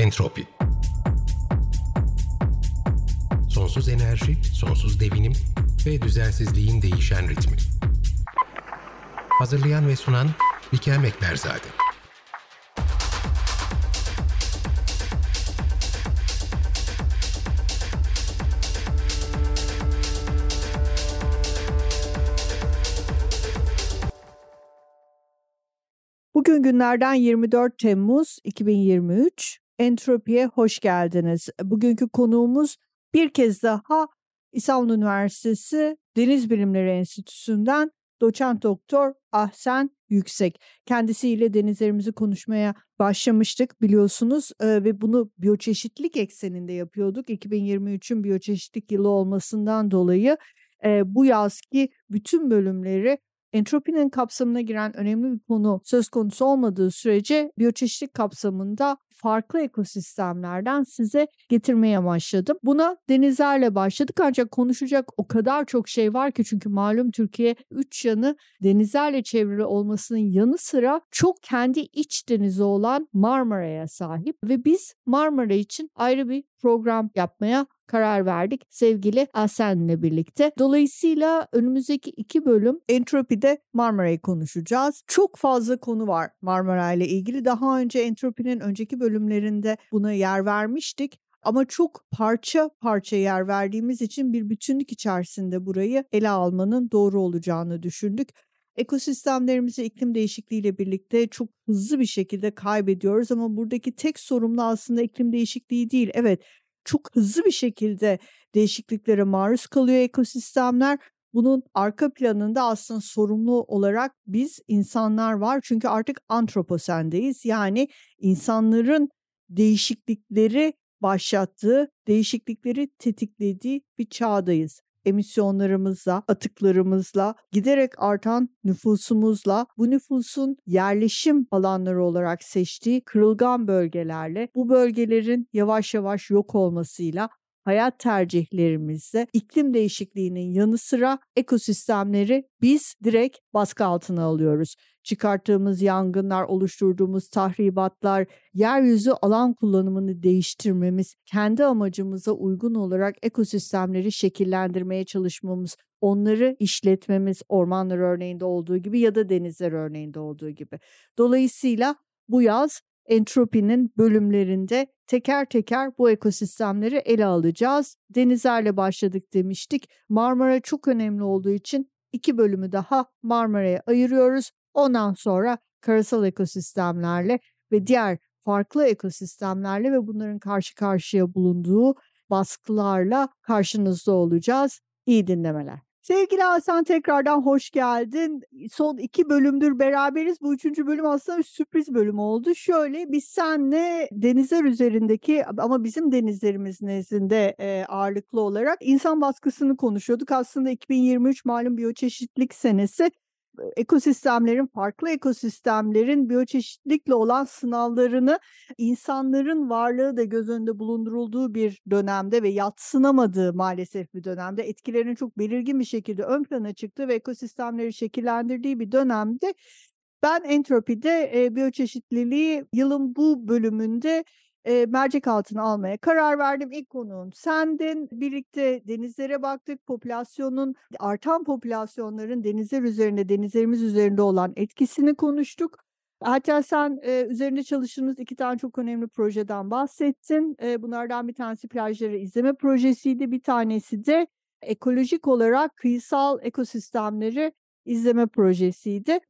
Entropi Sonsuz enerji, sonsuz devinim ve düzensizliğin değişen ritmi. Hazırlayan ve sunan Bikem Ekberzade. Bugün günlerden 24 Temmuz 2023. Entropi'ye hoş geldiniz. Bugünkü konuğumuz bir kez daha İstanbul Üniversitesi Deniz Bilimleri Enstitüsü'nden doçent doktor Ahsen Yüksek. Kendisiyle denizlerimizi konuşmaya başlamıştık biliyorsunuz e, ve bunu biyoçeşitlilik ekseninde yapıyorduk. 2023'ün biyoçeşitlik yılı olmasından dolayı e, bu yazki bütün bölümleri entropinin kapsamına giren önemli bir konu söz konusu olmadığı sürece biyoçeşitlik kapsamında farklı ekosistemlerden size getirmeye başladım. Buna denizlerle başladık ancak konuşacak o kadar çok şey var ki çünkü malum Türkiye üç yanı denizlerle çevrili olmasının yanı sıra çok kendi iç denizi olan Marmara'ya sahip ve biz Marmara için ayrı bir program yapmaya karar verdik sevgili Asen'le birlikte. Dolayısıyla önümüzdeki iki bölüm Entropi'de Marmara'yı konuşacağız. Çok fazla konu var Marmara ile ilgili. Daha önce Entropi'nin önceki bölümlerinde buna yer vermiştik. Ama çok parça parça yer verdiğimiz için bir bütünlük içerisinde burayı ele almanın doğru olacağını düşündük ekosistemlerimizi iklim değişikliğiyle birlikte çok hızlı bir şekilde kaybediyoruz ama buradaki tek sorumlu aslında iklim değişikliği değil. Evet çok hızlı bir şekilde değişikliklere maruz kalıyor ekosistemler. Bunun arka planında aslında sorumlu olarak biz insanlar var. Çünkü artık antroposendeyiz. Yani insanların değişiklikleri başlattığı, değişiklikleri tetiklediği bir çağdayız emisyonlarımızla, atıklarımızla, giderek artan nüfusumuzla, bu nüfusun yerleşim alanları olarak seçtiği kırılgan bölgelerle, bu bölgelerin yavaş yavaş yok olmasıyla hayat tercihlerimizde iklim değişikliğinin yanı sıra ekosistemleri biz direkt baskı altına alıyoruz. Çıkarttığımız yangınlar, oluşturduğumuz tahribatlar, yeryüzü alan kullanımını değiştirmemiz, kendi amacımıza uygun olarak ekosistemleri şekillendirmeye çalışmamız, onları işletmemiz ormanlar örneğinde olduğu gibi ya da denizler örneğinde olduğu gibi. Dolayısıyla bu yaz entropinin bölümlerinde teker teker bu ekosistemleri ele alacağız. Denizlerle başladık demiştik. Marmara çok önemli olduğu için iki bölümü daha Marmara'ya ayırıyoruz. Ondan sonra karasal ekosistemlerle ve diğer farklı ekosistemlerle ve bunların karşı karşıya bulunduğu baskılarla karşınızda olacağız. İyi dinlemeler. Sevgili Hasan tekrardan hoş geldin. Son iki bölümdür beraberiz. Bu üçüncü bölüm aslında bir sürpriz bölüm oldu. Şöyle biz senle denizler üzerindeki ama bizim denizlerimiz nezdinde e, ağırlıklı olarak insan baskısını konuşuyorduk. Aslında 2023 malum biyoçeşitlik senesi ekosistemlerin, farklı ekosistemlerin biyoçeşitlikle olan sınavlarını insanların varlığı da göz önünde bulundurulduğu bir dönemde ve yatsınamadığı maalesef bir dönemde etkilerinin çok belirgin bir şekilde ön plana çıktığı ve ekosistemleri şekillendirdiği bir dönemde ben entropide e, biyoçeşitliliği yılın bu bölümünde e, mercek altına almaya karar verdim. İlk konuğum sendin. Birlikte denizlere baktık. Popülasyonun, artan popülasyonların denizler üzerinde, denizlerimiz üzerinde olan etkisini konuştuk. Hatta sen e, üzerinde çalıştığımız iki tane çok önemli projeden bahsettin. E, bunlardan bir tanesi plajları izleme projesiydi. Bir tanesi de ekolojik olarak kıyısal ekosistemleri izleme projesiydi.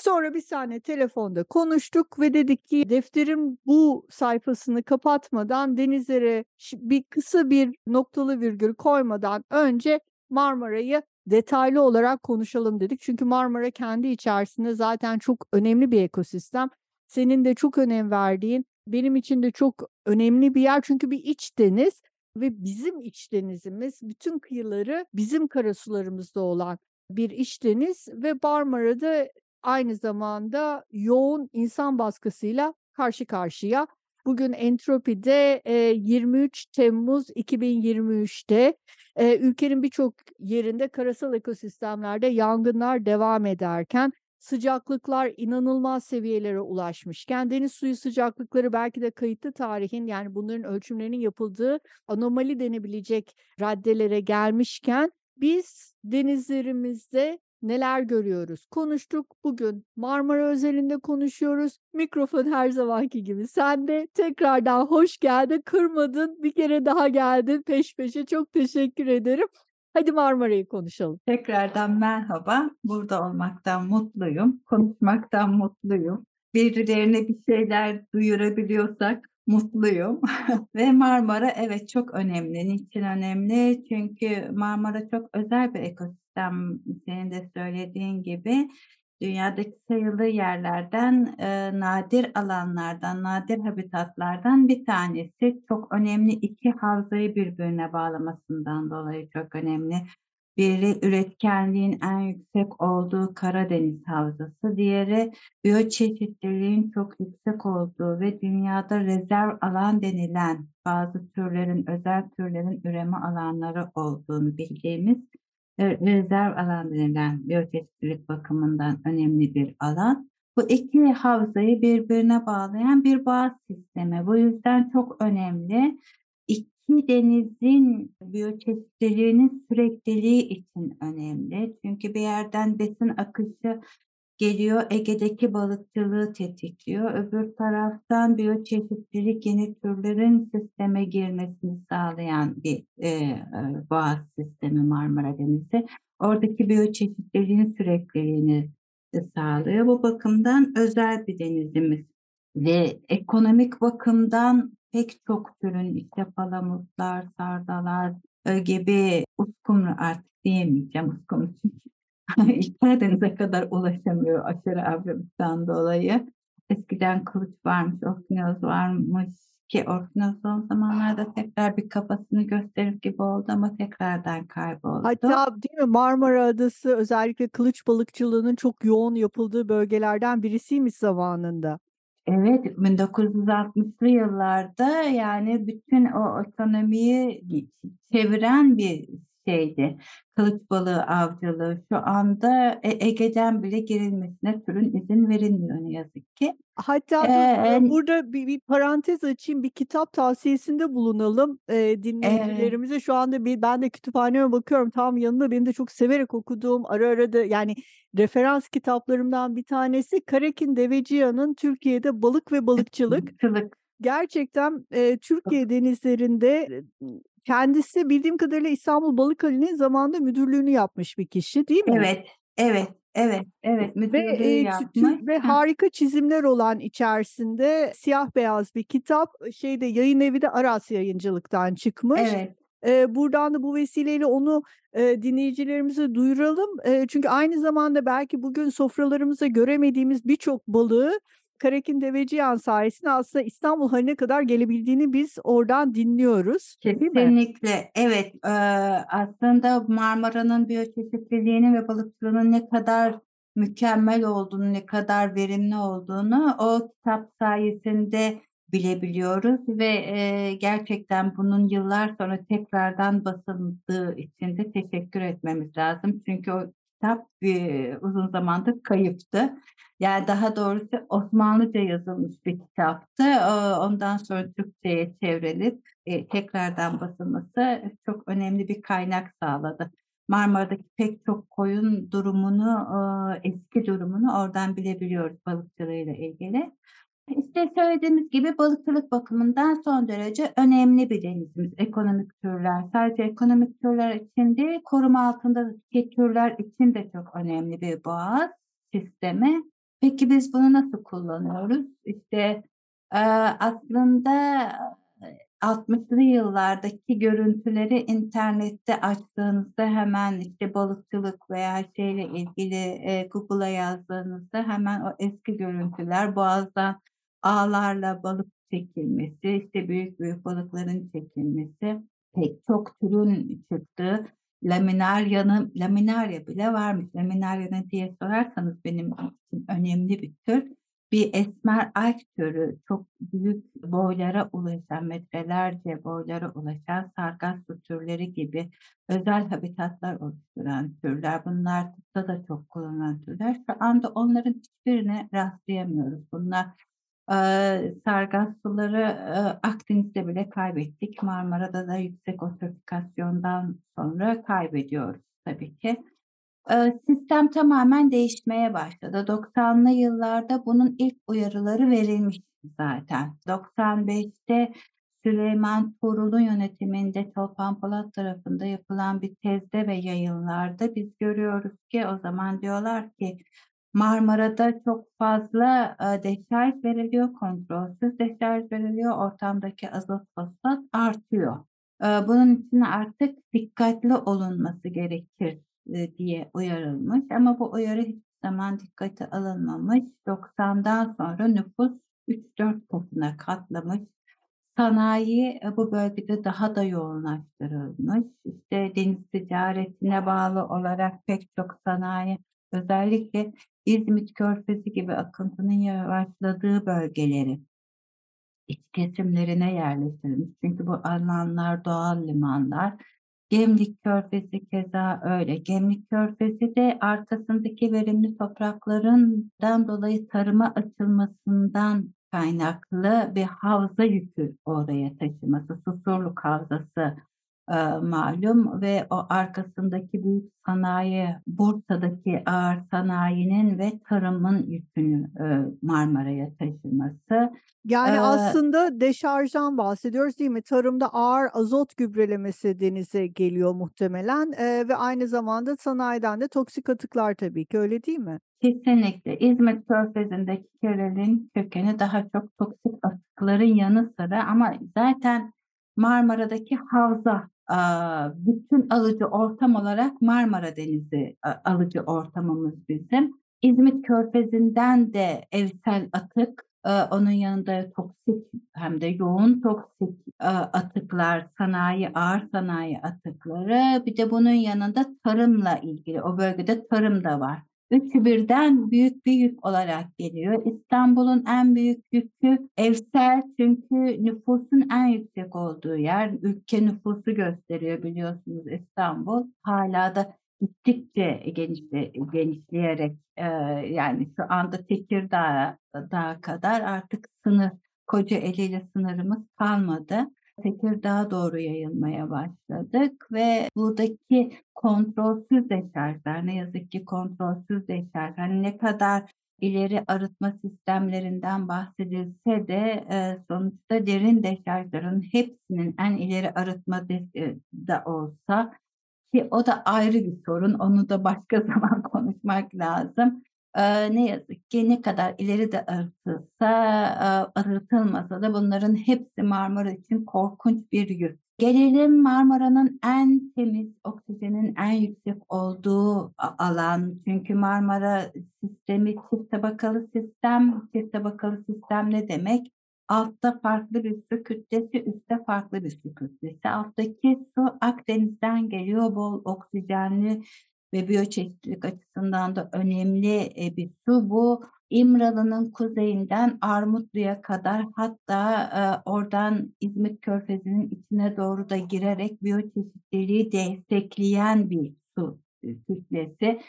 Sonra bir saniye telefonda konuştuk ve dedik ki defterin bu sayfasını kapatmadan denizlere bir kısa bir noktalı virgül koymadan önce Marmara'yı detaylı olarak konuşalım dedik. Çünkü Marmara kendi içerisinde zaten çok önemli bir ekosistem. Senin de çok önem verdiğin, benim için de çok önemli bir yer çünkü bir iç deniz ve bizim iç denizimiz bütün kıyıları bizim karasularımızda olan bir iç deniz ve Marmara'da aynı zamanda yoğun insan baskısıyla karşı karşıya. Bugün Entropi'de 23 Temmuz 2023'te ülkenin birçok yerinde karasal ekosistemlerde yangınlar devam ederken sıcaklıklar inanılmaz seviyelere ulaşmışken deniz suyu sıcaklıkları belki de kayıtlı tarihin yani bunların ölçümlerinin yapıldığı anomali denebilecek raddelere gelmişken biz denizlerimizde neler görüyoruz? Konuştuk bugün. Marmara özelinde konuşuyoruz. Mikrofon her zamanki gibi. Sen de tekrardan hoş geldin. Kırmadın. Bir kere daha geldin peş peşe. Çok teşekkür ederim. Hadi Marmara'yı konuşalım. Tekrardan merhaba. Burada olmaktan mutluyum. Konuşmaktan mutluyum. Birilerine bir şeyler duyurabiliyorsak mutluyum. Ve Marmara evet çok önemli. Niçin önemli? Çünkü Marmara çok özel bir ekosistem. Senin de söylediğin gibi dünyadaki sayılı yerlerden, e, nadir alanlardan, nadir habitatlardan bir tanesi. Çok önemli iki havzayı birbirine bağlamasından dolayı çok önemli. Biri üretkenliğin en yüksek olduğu Karadeniz Havzası, diğeri biyoçeşitliliğin çok yüksek olduğu ve dünyada rezerv alan denilen bazı türlerin, özel türlerin üreme alanları olduğunu bildiğimiz rezerv alan denilen biyoçeşitlilik bakımından önemli bir alan. Bu iki havzayı birbirine bağlayan bir bağ sistemi. Bu yüzden çok önemli. İki denizin biyoçeşitliliğinin sürekliliği için önemli. Çünkü bir yerden besin akışı geliyor, Ege'deki balıkçılığı tetikliyor. Öbür taraftan biyoçeşitlilik yeni türlerin sisteme girmesini sağlayan bir e, e, boğaz sistemi Marmara Denizi. Oradaki biyoçeşitliliğin sürekliliğini sağlıyor. Bu bakımdan özel bir denizimiz ve ekonomik bakımdan pek çok türün işte palamutlar, sardalar e, gibi uskumru artık diyemeyeceğim uskumru çünkü Karadeniz'e kadar ulaşamıyor aşırı avralıktan dolayı. Eskiden kılıç varmış, orkinoz varmış ki orkinoz son zamanlarda tekrar bir kafasını gösterip gibi oldu ama tekrardan kayboldu. Hatta değil mi Marmara Adası özellikle kılıç balıkçılığının çok yoğun yapıldığı bölgelerden birisiymiş zamanında. Evet, 1960'lı yıllarda yani bütün o otonomiyi çeviren bir şeydi. Kılıç balığı avcılığı şu anda e, Ege'den bile girilmesine türün izin verilmiyor ne yazık ki. Hatta Ee, burada bir, bir parantez açayım, bir kitap tavsiyesinde bulunalım e, dinleyicilerimize. Şu anda bir, ben de kütüphaneme bakıyorum tam yanında benim de çok severek okuduğum ara ara da yani referans kitaplarımdan bir tanesi Karakin Deveciyan'ın Türkiye'de Balık ve Balıkçılık. Balıkçılık. Gerçekten e, Türkiye denizlerinde kendisi bildiğim kadarıyla İstanbul Balıkhali'nin zamanında müdürlüğünü yapmış bir kişi değil mi? Evet, evet, evet, evet. Ve, e, yapmış. tü- ve harika çizimler olan içerisinde siyah beyaz bir kitap şeyde yayın evi de Aras Yayıncılık'tan çıkmış. Evet, E, buradan da bu vesileyle onu e, dinleyicilerimize duyuralım. E, çünkü aynı zamanda belki bugün sofralarımızda göremediğimiz birçok balığı Karakin Deveciyan sayesinde aslında İstanbul haline kadar gelebildiğini biz oradan dinliyoruz. Kesinlikle. Evet, eee, aslında Marmara'nın biyoçeşitliliğinin ve balıkçılığının ne kadar mükemmel olduğunu, ne kadar verimli olduğunu o kitap sayesinde bilebiliyoruz ve eee, gerçekten bunun yıllar sonra tekrardan basıldığı için de teşekkür etmemiz lazım. Çünkü o kitap eee, uzun zamandır kayıptı. Yani daha doğrusu Osmanlıca yazılmış bir kitaptı. Ondan sonra Türkçe'ye çevrilip e, tekrardan basılması çok önemli bir kaynak sağladı. Marmara'daki pek çok koyun durumunu, eski durumunu oradan bilebiliyoruz balıkçılığıyla ilgili. İşte söylediğimiz gibi balıkçılık bakımından son derece önemli bir denizimiz. Ekonomik türler, sadece ekonomik türler için değil, koruma altındaki türler için de çok önemli bir boğaz sistemi. Peki biz bunu nasıl kullanıyoruz? İşte aslında 60'lı yıllardaki görüntüleri internette açtığınızda hemen işte balıkçılık veya şeyle ilgili eee, Google'a yazdığınızda hemen o eski görüntüler boğazdan ağlarla balık çekilmesi, işte büyük büyük balıkların çekilmesi, pek çok türün çıktığı laminaryanın, laminarya bile varmış. Laminarya ne diye sorarsanız benim için önemli bir tür. Bir esmer türü çok büyük boylara ulaşan, metrelerce boylara ulaşan sargasso türleri gibi özel habitatlar oluşturan türler. Bunlar tıpta da çok kullanılan türler. Şu anda onların hiçbirine rastlayamıyoruz. Bunlar e, sargassoları Akdeniz'de bile kaybettik. Marmara'da da yüksek otrofikasyondan sonra kaybediyoruz tabii ki. Sistem tamamen değişmeye başladı. 90'lı yıllarda bunun ilk uyarıları verilmişti zaten. 95'te Süleyman Tuğrul'un yönetiminde Tolpan Polat tarafında yapılan bir tezde ve yayınlarda biz görüyoruz ki o zaman diyorlar ki Marmara'da çok fazla deşarj veriliyor, kontrolsüz deşarj veriliyor, ortamdaki azot fosfat artıyor. Bunun için artık dikkatli olunması gerekir diye uyarılmış ama bu uyarı hiç zaman dikkate alınmamış. 90'dan sonra nüfus 3-4 katına katlamış. Sanayi bu bölgede daha da yoğunlaştırılmış. İşte deniz ticaretine bağlı olarak pek çok sanayi özellikle İzmit Körfezi gibi akıntının yavaşladığı bölgeleri iç kesimlerine yerleştirilmiş. Çünkü bu alanlar doğal limanlar Gemlik Körfezi keza öyle. Gemlik Körfezi de arkasındaki verimli topraklarından dolayı tarıma açılmasından kaynaklı bir havza yükü oraya taşıması. Susurluk Havzası malum ve o arkasındaki büyük sanayi, Bursa'daki ağır sanayinin ve tarımın yükünü e, Marmara'ya taşıması. Yani ee, aslında deşarjdan bahsediyoruz değil mi? Tarımda ağır azot gübrelemesi denize geliyor muhtemelen ee, ve aynı zamanda sanayiden de toksik atıklar tabii ki öyle değil mi? Kesinlikle. İzmit Körfezi'ndeki körelin kökeni daha çok toksik atıkların yanı sıra ama zaten Marmara'daki havza bütün alıcı ortam olarak Marmara Denizi alıcı ortamımız bizim. İzmit Körfezi'nden de evsel atık, onun yanında toksik hem de yoğun toksik atıklar, sanayi, ağır sanayi atıkları. Bir de bunun yanında tarımla ilgili, o bölgede tarım da var. Üçü birden büyük bir yük olarak geliyor. İstanbul'un en büyük yükü evsel çünkü nüfusun en yüksek olduğu yer. Ülke nüfusu gösteriyor biliyorsunuz İstanbul. Hala da gittikçe genişle, genişleyerek e, yani şu anda Tekirdağ'a kadar artık sınır Kocaeli ile sınırımız kalmadı. Tekirdağ'a doğru yayılmaya başladık ve buradaki kontrolsüz deşarjlar ne yazık ki kontrolsüz deşarj hani ne kadar ileri arıtma sistemlerinden bahsedilse de e, sonuçta derin deşarjların hepsinin en ileri arıtma e, da olsa ki o da ayrı bir sorun onu da başka zaman konuşmak lazım ne yazık ki ne kadar ileri de arıtılsa, arıtılmasa da bunların hepsi Marmara için korkunç bir yük. Gelelim Marmara'nın en temiz, oksijenin en yüksek olduğu alan. Çünkü Marmara sistemi çift tabakalı sistem. Çift tabakalı sistem ne demek? Altta farklı bir su kütlesi, üstte farklı bir su kütlesi. Alttaki su Akdeniz'den geliyor, bol oksijenli ve biyoçeşitlilik açısından da önemli e, bir su. Bu İmralı'nın kuzeyinden Armutlu'ya kadar hatta e, oradan İzmit Körfezi'nin içine doğru da girerek biyoçeşitliliği destekleyen bir su e, kütlesi.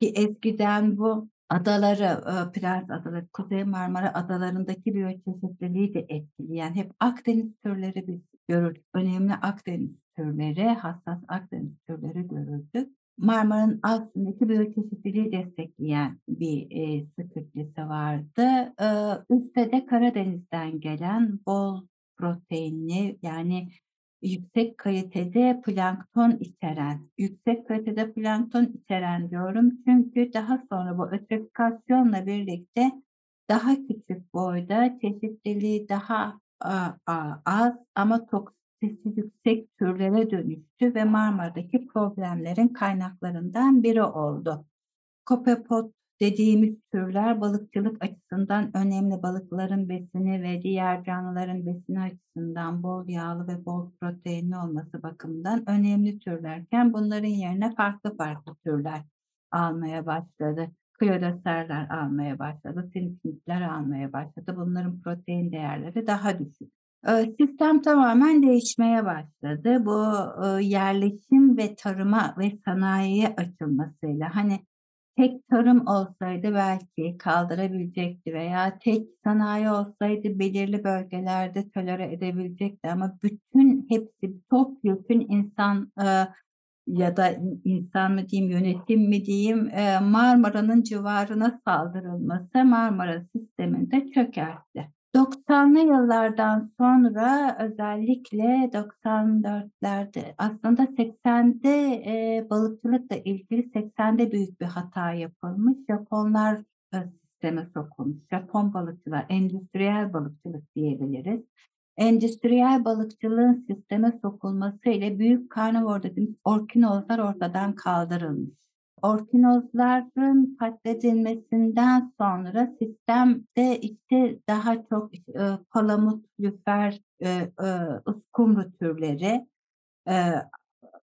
Ki eskiden bu adaları, e, Prens Adaları, Kuzey Marmara adalarındaki biyoçeşitliliği de etkileyen hep Akdeniz türleri biz görürdük. Önemli Akdeniz türleri, hassas Akdeniz türleri görürdük. Marmara'nın altındaki biyoçeşitliliği destekleyen bir e, su vardı. E, üstte de Karadeniz'den gelen bol proteinli yani yüksek kalitede plankton içeren, yüksek kalitede plankton içeren diyorum çünkü daha sonra bu ötrifikasyonla birlikte daha küçük boyda çeşitliliği daha a, a, az ama toksik sesi yüksek türlere dönüştü ve Marmara'daki problemlerin kaynaklarından biri oldu. Kopepot dediğimiz türler balıkçılık açısından önemli balıkların besini ve diğer canlıların besini açısından bol yağlı ve bol proteinli olması bakımından önemli türlerken bunların yerine farklı farklı türler almaya başladı. Klorosarlar almaya başladı, sinüsitler almaya başladı. Bunların protein değerleri daha düşük. Eee, sistem tamamen değişmeye başladı. Bu, ııı, yerleşim ve tarıma ve sanayiye açılmasıyla, hani, tek tarım olsaydı belki kaldırabilecekti veya tek sanayi olsaydı belirli bölgelerde tolere edebilecekti ama bütün hepsi topyekün insan, eee, ya da in insan mı diyeyim, yönetim mi diyeyim, eee, Marmara'nın civarına saldırılması Marmara sistemini de çökertti. 90'lı yıllardan sonra özellikle 94'lerde aslında 80'de, eee, balıkçılıkla ilgili 80'de büyük bir hata yapılmış. Japonlar, eee, sisteme sokulmuş. Japon balıkçılar, endüstriyel balıkçılık diyebiliriz. Endüstriyel balıkçılığın sisteme sokulmasıyla büyük karnivor dediğimiz orkinozlar ortadan kaldırılmış. Orkinozların katledilmesinden sonra sistemde, işte, daha çok, ııı, palamut, lüfer, eee, ııı, uskumru türleri, eee,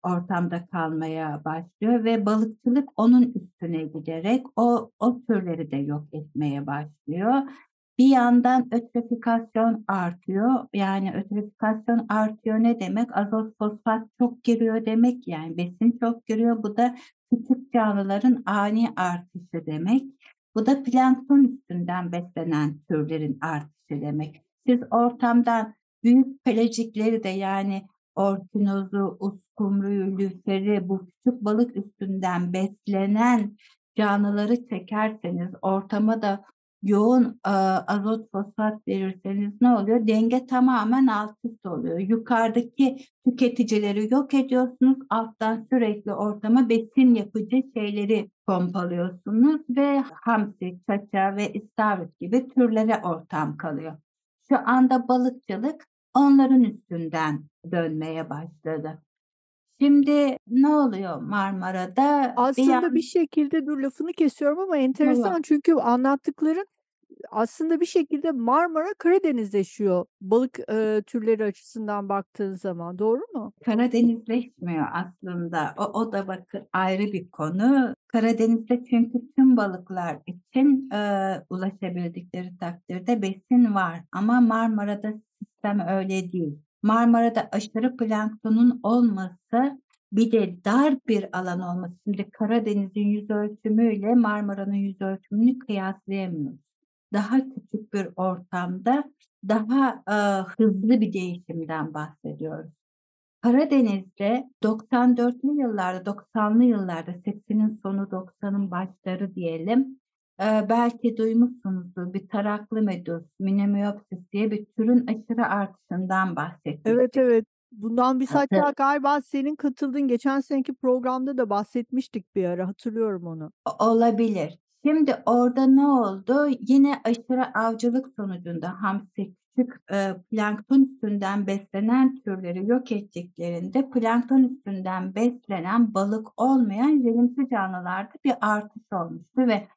ortamda kalmaya başlıyor ve balıkçılık onun üstüne giderek o o türleri de yok etmeye başlıyor. Bir yandan ötrofikasyon artıyor. Yani ötrofikasyon artıyor ne demek? Azot, fosfat çok giriyor demek, yani besin çok giriyor. Bu da küçük canlıların ani artışı demek. Bu da plankton üstünden beslenen türlerin artışı demek. Siz ortamdan büyük pelajikleri de yani orkinozu, uskumruyu, lüferi, bu küçük balık üstünden beslenen canlıları çekerseniz, ortama da yoğun, eee, azot, fosfat verirseniz ne oluyor? Denge tamamen alt üst oluyor. Yukarıdaki tüketicileri yok ediyorsunuz, alttan sürekli ortama besin yapıcı şeyleri pompalıyorsunuz ve hamsi, çaça ve istavrit gibi türlere ortam kalıyor. Şu anda balıkçılık onların üstünden dönmeye başladı. Şimdi ne oluyor Marmara'da? Bir Aslında yan bir şekilde dur lafını kesiyorum ama enteresan yo. çünkü anlattıkların aslında bir şekilde Marmara Karadenizleşiyor balık, eee, türleri açısından baktığın zaman. Doğru mu? Karadenizleşmiyor aslında. O o da bakın ayrı bir konu. Karadeniz'de çünkü tüm balıklar için, eee, ulaşabildikleri takdirde besin var ama Marmara'da sistem öyle değil. Marmara'da aşırı planktonun olması, bir de dar bir alan olması. Şimdi Karadeniz'in yüz ölçümüyle Marmara'nın yüz ölçümünü kıyaslayamıyoruz. Daha küçük bir ortamda daha, eee, hızlı bir değişimden bahsediyoruz. Karadeniz'de 94'lü yıllarda, 90'lı yıllarda, 80'in sonu 90'ın başları diyelim, eee, belki duymuşsunuzdur bir taraklı medüz, Minemyopsis diye bir türün aşırı artışından Evet, bahsetmiştik. evet. Bundan biz hatta galiba senin katıldığın geçen seneki programda da bahsetmiştik bir ara, hatırlıyorum onu. Olabilir. Şimdi orada ne oldu? Yine aşırı avcılık sonucunda hamsi, küçük, eee, plankton üstünden beslenen türleri yok ettiklerinde plankton üstünden beslenen balık olmayan verimsiz canlılarda bir artış olmuştu ve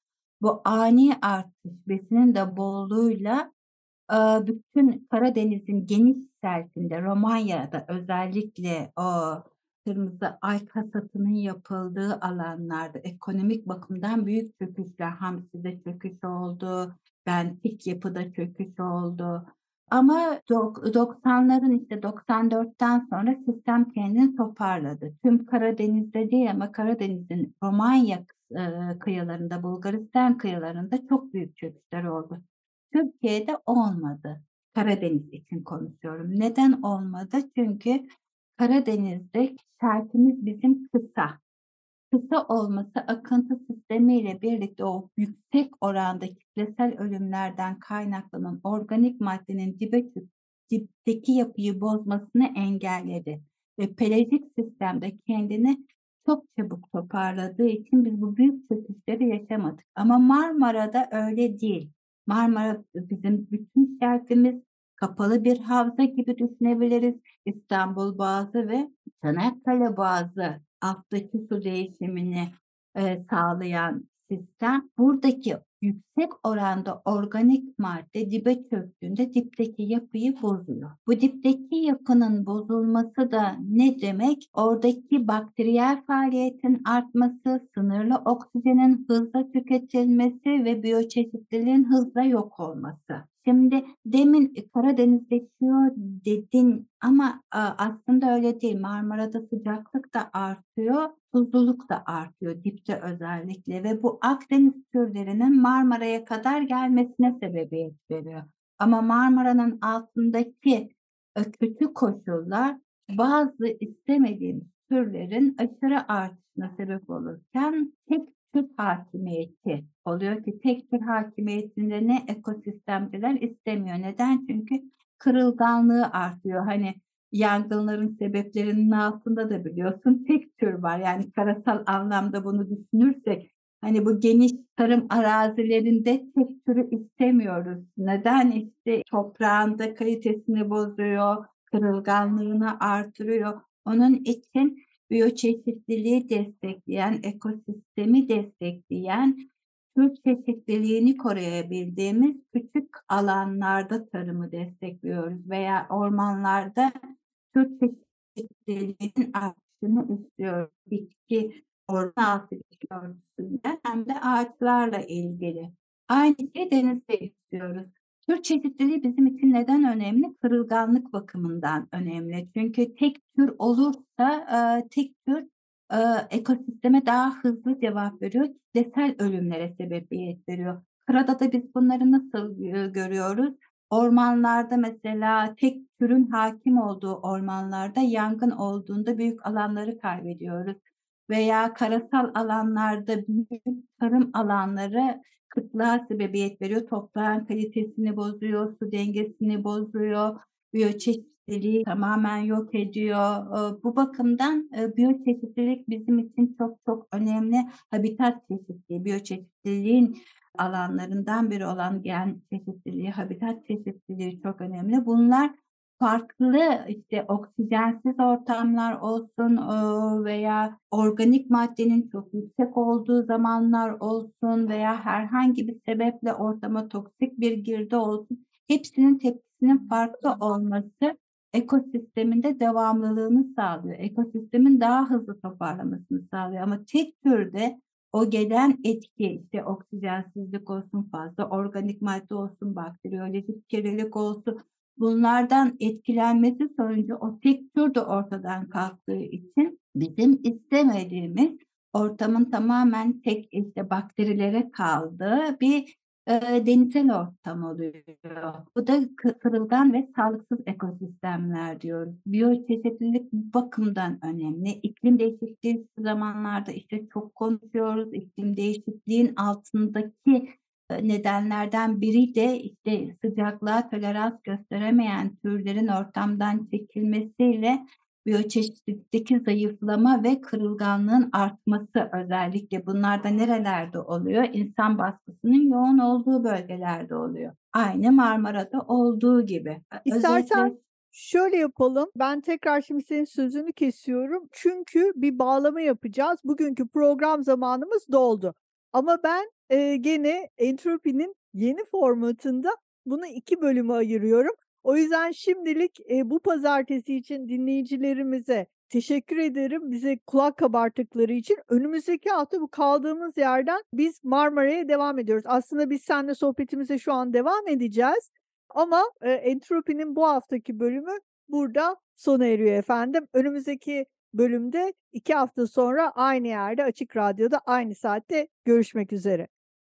bu ani artış besinin de bolluğuyla, eee, bütün Karadeniz'in geniş selfinde, Romanya'da özellikle o kırmızı ay hasatının yapıldığı alanlarda ekonomik bakımdan büyük çöküşler, hamside çöküş oldu, bentik yapıda çöküş oldu ama dok 90'ların işte 94'ten sonra sistem kendini toparladı. Tüm Karadeniz'de değil ama Karadeniz'in Romanya, eee, kıyılarında, Bulgaristan kıyılarında çok büyük çöküşler oldu. Türkiye'de olmadı. Karadeniz için konuşuyorum. Neden olmadı? Çünkü Karadeniz'de şartımız bizim kısa. Kısa olması akıntı sistemiyle birlikte o yüksek oranda kitlesel ölümlerden kaynaklanan organik maddenin dibe dipteki yapıyı bozmasını engelledi ve pelajik sistemde kendini çok çabuk toparladığı için biz bu büyük çöküşleri yaşamadık. Ama Marmara'da öyle değil. Marmara bizim bütün şerfimiz kapalı bir havza gibi düşünebiliriz. İstanbul Boğazı ve Çanakkale Boğazı alttaki su değişimini, eee, sağlayan sistem. Buradaki yüksek oranda organik madde dibe çöktüğünde dipteki yapıyı bozuyor. Bu dipteki yapının bozulması da ne demek? Oradaki bakteriyel faaliyetin artması, sınırlı oksijenin hızla tüketilmesi ve biyoçeşitliliğin hızla yok olması. Şimdi demin Karadeniz geçiyor dedin ama aslında öyle değil. Marmara'da sıcaklık da artıyor, tuzluluk da artıyor dipte özellikle ve bu Akdeniz türlerinin Marmara'ya kadar gelmesine sebebiyet veriyor. Ama Marmara'nın altındaki kötü koşullar bazı istemediğimiz türlerin aşırı artışına sebep olurken tek tür hakimiyeti oluyor ki tek tür hakimiyetinde ne ekosistemciler istemiyor. Neden? Çünkü kırılganlığı artıyor. Hani yangınların sebeplerinin altında da biliyorsun tek tür var. Yani karasal anlamda bunu düşünürsek hani bu geniş tarım arazilerinde tek türü istemiyoruz. Neden? İşte toprağın da kalitesini bozuyor, kırılganlığını artırıyor. Onun için biyoçeşitliliği destekleyen, ekosistemi destekleyen, tür çeşitliliğini koruyabildiğimiz küçük alanlarda tarımı destekliyoruz veya ormanlarda tür çeşitliliğinin artışını istiyoruz. Bitki orman altı bitki örtüsünde hem de ağaçlarla ilgili. Aynı şey denizde istiyoruz. Tür çeşitliliği bizim için neden önemli? Kırılganlık bakımından önemli. Çünkü tek tür olursa e, tek tür e, ekosisteme daha hızlı cevap veriyor. Kitlesel ölümlere sebebiyet veriyor. Kırada da biz bunları nasıl e, görüyoruz? Ormanlarda mesela tek türün hakim olduğu ormanlarda yangın olduğunda büyük alanları kaybediyoruz. Veya karasal alanlarda büyük tarım alanları kıtlığa sebebiyet veriyor. Toprağın kalitesini bozuyor, su dengesini bozuyor, biyoçeşitliliği tamamen yok ediyor. Bu bakımdan biyoçeşitlilik bizim için çok çok önemli. Habitat çeşitliliği, biyoçeşitliliğin alanlarından biri olan gen çeşitliliği, habitat çeşitliliği çok önemli. Bunlar farklı işte oksijensiz ortamlar olsun veya organik maddenin çok yüksek olduğu zamanlar olsun veya herhangi bir sebeple ortama toksik bir girdi olsun hepsinin tepkisinin farklı olması ekosisteminde devamlılığını sağlıyor. Ekosistemin daha hızlı toparlamasını sağlıyor ama tek türde o gelen etki işte oksijensizlik olsun fazla organik madde olsun bakteriyolojik kirlilik olsun bunlardan etkilenmesi sonucu o tek tür de ortadan kalktığı için bizim istemediğimiz ortamın tamamen tek işte bakterilere kaldığı bir e, denizsel ortam oluyor. Bu da kırılgan ve sağlıksız ekosistemler diyoruz. Biyoçeşitlilik bu bakımdan önemli. İklim değişikliği zamanlarda işte çok konuşuyoruz. İklim değişikliğin altındaki nedenlerden biri de işte sıcaklığa tolerans gösteremeyen türlerin ortamdan çekilmesiyle biyoçeşitlikteki zayıflama ve kırılganlığın artması özellikle bunlar da nerelerde oluyor? İnsan baskısının yoğun olduğu bölgelerde oluyor. Aynı Marmara'da olduğu gibi. İstersen Özellikle... şöyle yapalım. Ben tekrar şimdi senin sözünü kesiyorum. Çünkü bir bağlama yapacağız. Bugünkü program zamanımız doldu. Ama ben e, gene entropinin yeni formatında bunu iki bölüme ayırıyorum. O yüzden şimdilik e, bu pazartesi için dinleyicilerimize teşekkür ederim. Bize kulak kabarttıkları için. Önümüzdeki hafta bu kaldığımız yerden biz Marmara'ya devam ediyoruz. Aslında biz seninle sohbetimize şu an devam edeceğiz. Ama e, entropinin bu haftaki bölümü burada sona eriyor efendim. Önümüzdeki bölümde iki hafta sonra aynı yerde Açık Radyo'da aynı saatte görüşmek üzere.